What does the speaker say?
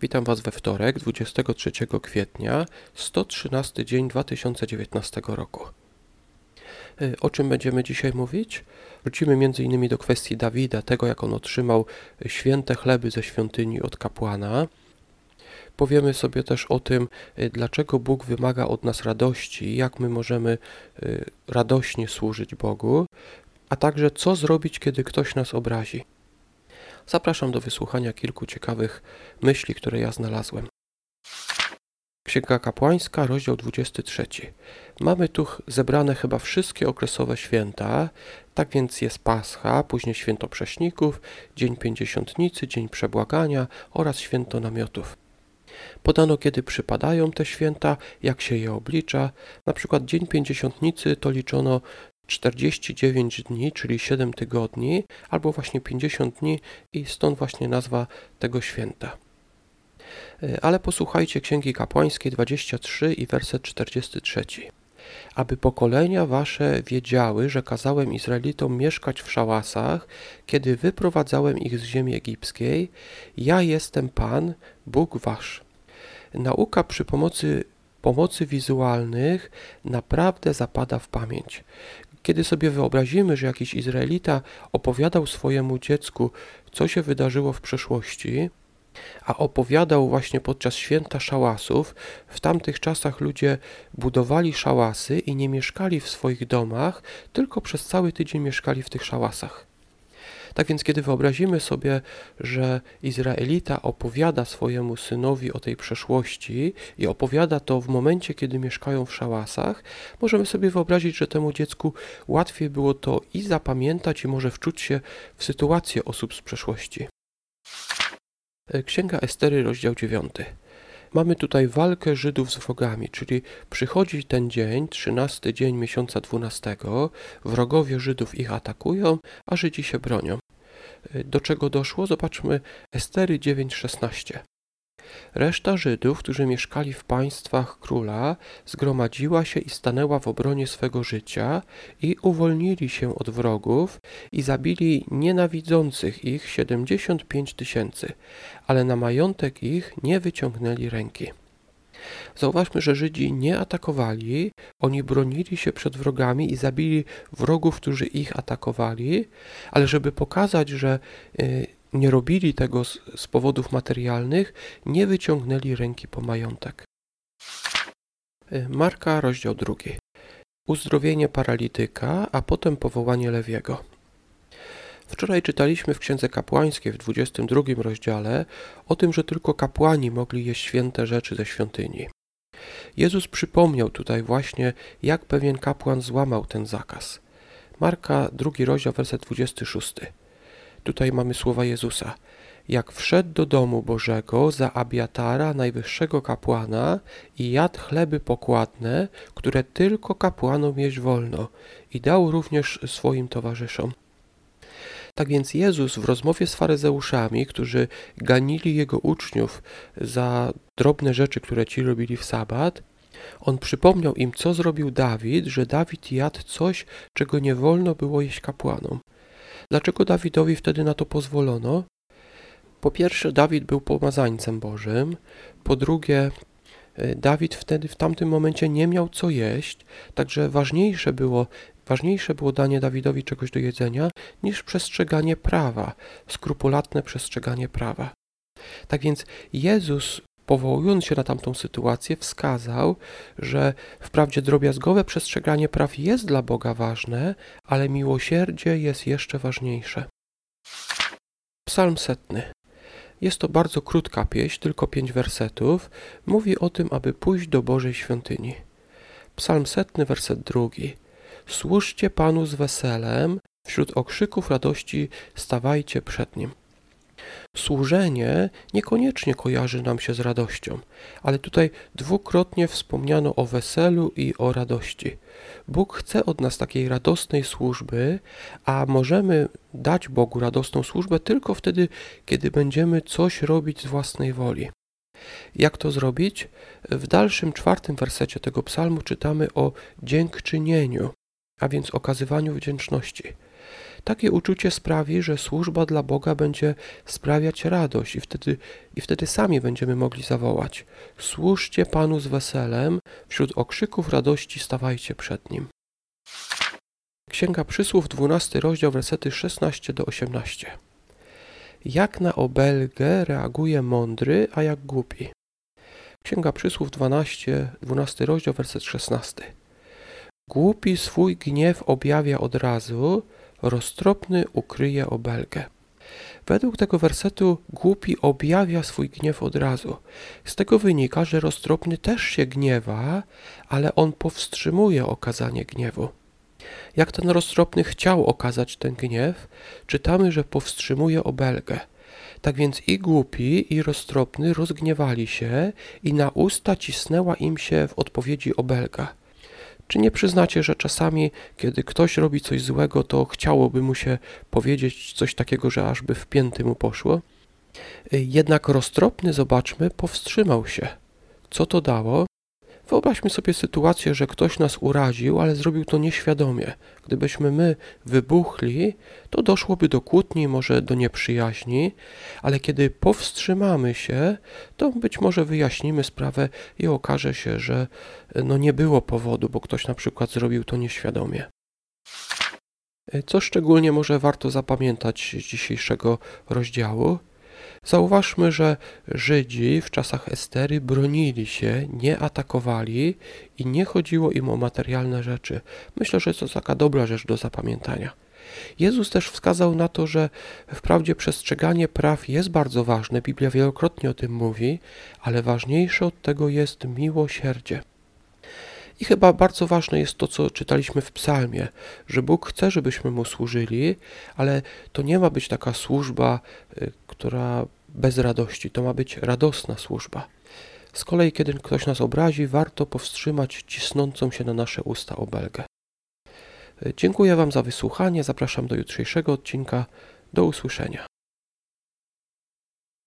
Witam Was we wtorek, 23 kwietnia, 113 dzień 2019 roku. E, o czym będziemy dzisiaj mówić? Wrócimy m.in. do kwestii Dawida, tego jak on otrzymał święte chleby ze świątyni od kapłana. Powiemy sobie też o tym, e, dlaczego Bóg wymaga od nas radości, jak my możemy e, radośnie służyć Bogu, a także co zrobić, kiedy ktoś nas obrazi. Zapraszam do wysłuchania kilku ciekawych myśli, które ja znalazłem. Księga Kapłańska, rozdział 23. Mamy tu zebrane chyba wszystkie okresowe święta, tak więc jest Pascha, później święto Prześników, Dzień Pięćdziesiątnicy, Dzień Przebłagania oraz święto namiotów. Podano, kiedy przypadają te święta, jak się je oblicza. Na przykład Dzień Pięćdziesiątnicy to liczono 49 dni, czyli 7 tygodni, albo właśnie 50 dni i stąd właśnie nazwa tego święta. E, ale posłuchajcie Księgi Kapłańskiej 23 i werset 43. Aby pokolenia wasze wiedziały, że kazałem Izraelitom mieszkać w szałasach, kiedy wyprowadzałem ich z ziemi egipskiej, ja jestem Pan, Bóg wasz. Nauka przy pomocy pomocy wizualnych naprawdę zapada w pamięć. Kiedy sobie wyobrazimy, że jakiś Izraelita opowiadał swojemu dziecku, co się wydarzyło w przeszłości, a opowiadał właśnie podczas święta szałasów. W tamtych czasach ludzie budowali szałasy i nie mieszkali w swoich domach, tylko przez cały tydzień mieszkali w tych szałasach. Tak więc, kiedy wyobrazimy sobie, że Izraelita opowiada swojemu synowi o tej przeszłości i opowiada to w momencie, kiedy mieszkają w szałasach, możemy sobie wyobrazić, że temu dziecku łatwiej było to i zapamiętać, i może wczuć się w sytuację osób z przeszłości. Księga Estery, rozdział 9. Mamy tutaj walkę Żydów z wrogami, czyli przychodzi ten dzień, trzynasty dzień miesiąca dwunastego, wrogowie Żydów ich atakują, a Żydzi się bronią. Do czego doszło? Zobaczmy Estery 9:16. Reszta Żydów, którzy mieszkali w państwach króla, zgromadziła się i stanęła w obronie swego życia i uwolnili się od wrogów i zabili nienawidzących ich siedemdziesiąt pięć tysięcy, ale na majątek ich nie wyciągnęli ręki. Zauważmy, że Żydzi nie atakowali, oni bronili się przed wrogami i zabili wrogów, którzy ich atakowali, ale żeby pokazać, że y, nie robili tego z, powodów materialnych, nie wyciągnęli ręki po majątek. Y, Marka, rozdział drugi. Uzdrowienie paralityka, a potem powołanie Lewiego. Wczoraj czytaliśmy w Księdze Kapłańskiej w 22 rozdziale o tym, że tylko kapłani mogli jeść święte rzeczy ze świątyni. Jezus przypomniał tutaj właśnie, jak pewien kapłan złamał ten zakaz. Marka, drugi rozdział, werset 26. Tutaj mamy słowa Jezusa. Jak wszedł do domu Bożego za Abiatara, najwyższego kapłana, i jadł chleby pokładne, które tylko kapłanom jeść wolno, i dał również swoim towarzyszom. Tak więc Jezus w rozmowie z faryzeuszami, którzy ganili jego uczniów za drobne rzeczy, które ci robili w sabat, on przypomniał im, co zrobił Dawid, że Dawid jadł coś, czego nie wolno było jeść kapłanom. Dlaczego Dawidowi wtedy na to pozwolono? Po pierwsze, Dawid był pomazańcem Bożym, po drugie, e, Dawid wtedy w tamtym momencie nie miał co jeść, także ważniejsze było Ważniejsze było danie Dawidowi czegoś do jedzenia niż przestrzeganie prawa, skrupulatne przestrzeganie prawa. Tak więc Jezus, powołując się na tamtą sytuację, wskazał, że wprawdzie drobiazgowe przestrzeganie praw jest dla Boga ważne, ale miłosierdzie jest jeszcze ważniejsze. Psalm setny. Jest to bardzo krótka pieśń, tylko pięć wersetów. Mówi o tym, aby pójść do Bożej świątyni. Psalm setny, werset drugi. Służcie Panu z weselem, wśród okrzyków radości stawajcie przed Nim. Służenie niekoniecznie kojarzy nam się z radością, ale tutaj dwukrotnie wspomniano o weselu i o radości. Bóg chce od nas takiej radosnej służby, a możemy dać Bogu radosną służbę tylko wtedy, kiedy będziemy coś robić z własnej woli. Jak to zrobić? W dalszym czwartym wersecie tego psalmu czytamy o dziękczynieniu a więc okazywaniu wdzięczności. Takie uczucie sprawi, że służba dla Boga będzie sprawiać radość i wtedy, i wtedy sami będziemy mogli zawołać: Służcie Panu z weselem, wśród okrzyków radości stawajcie przed Nim. Księga Przysłów, 12 rozdział, wersety 16 do 18. Jak na obelgę reaguje mądry, a jak głupi. Księga Przysłów 12, 12 rozdział, werset 16. Głupi swój gniew objawia od razu, roztropny ukryje obelgę. Według tego wersetu głupi objawia swój gniew od razu. Z tego wynika, że roztropny też się gniewa, ale on powstrzymuje okazanie gniewu. Jak ten roztropny chciał okazać ten gniew, czytamy, że powstrzymuje obelgę. Tak więc i głupi, i roztropny rozgniewali się, i na usta cisnęła im się w odpowiedzi obelga. Czy nie przyznacie, że czasami, kiedy ktoś robi coś złego, to chciałoby mu się powiedzieć coś takiego, że ażby w pięty mu poszło? Jednak roztropny, zobaczmy, powstrzymał się. Co to dało? Wyobraźmy sobie sytuację, że ktoś nas uraził, ale zrobił to nieświadomie. Gdybyśmy my wybuchli, to doszłoby do kłótni, może do nieprzyjaźni, ale kiedy powstrzymamy się, to być może wyjaśnimy sprawę i okaże się, że no nie było powodu, bo ktoś na przykład zrobił to nieświadomie. Co szczególnie może warto zapamiętać z dzisiejszego rozdziału? Zauważmy, że Żydzi w czasach Estery bronili się, nie atakowali i nie chodziło im o materialne rzeczy. Myślę, że to taka dobra rzecz do zapamiętania. Jezus też wskazał na to, że wprawdzie przestrzeganie praw jest bardzo ważne, Biblia wielokrotnie o tym mówi, ale ważniejsze od tego jest miłosierdzie. I chyba bardzo ważne jest to, co czytaliśmy w Psalmie, że Bóg chce, żebyśmy Mu służyli, ale to nie ma być taka służba, y, która bez radości, to ma być radosna służba. Z kolei, kiedy ktoś nas obrazi, warto powstrzymać cisnącą się na nasze usta obelgę. Y, dziękuję Wam za wysłuchanie, zapraszam do jutrzejszego odcinka. Do usłyszenia.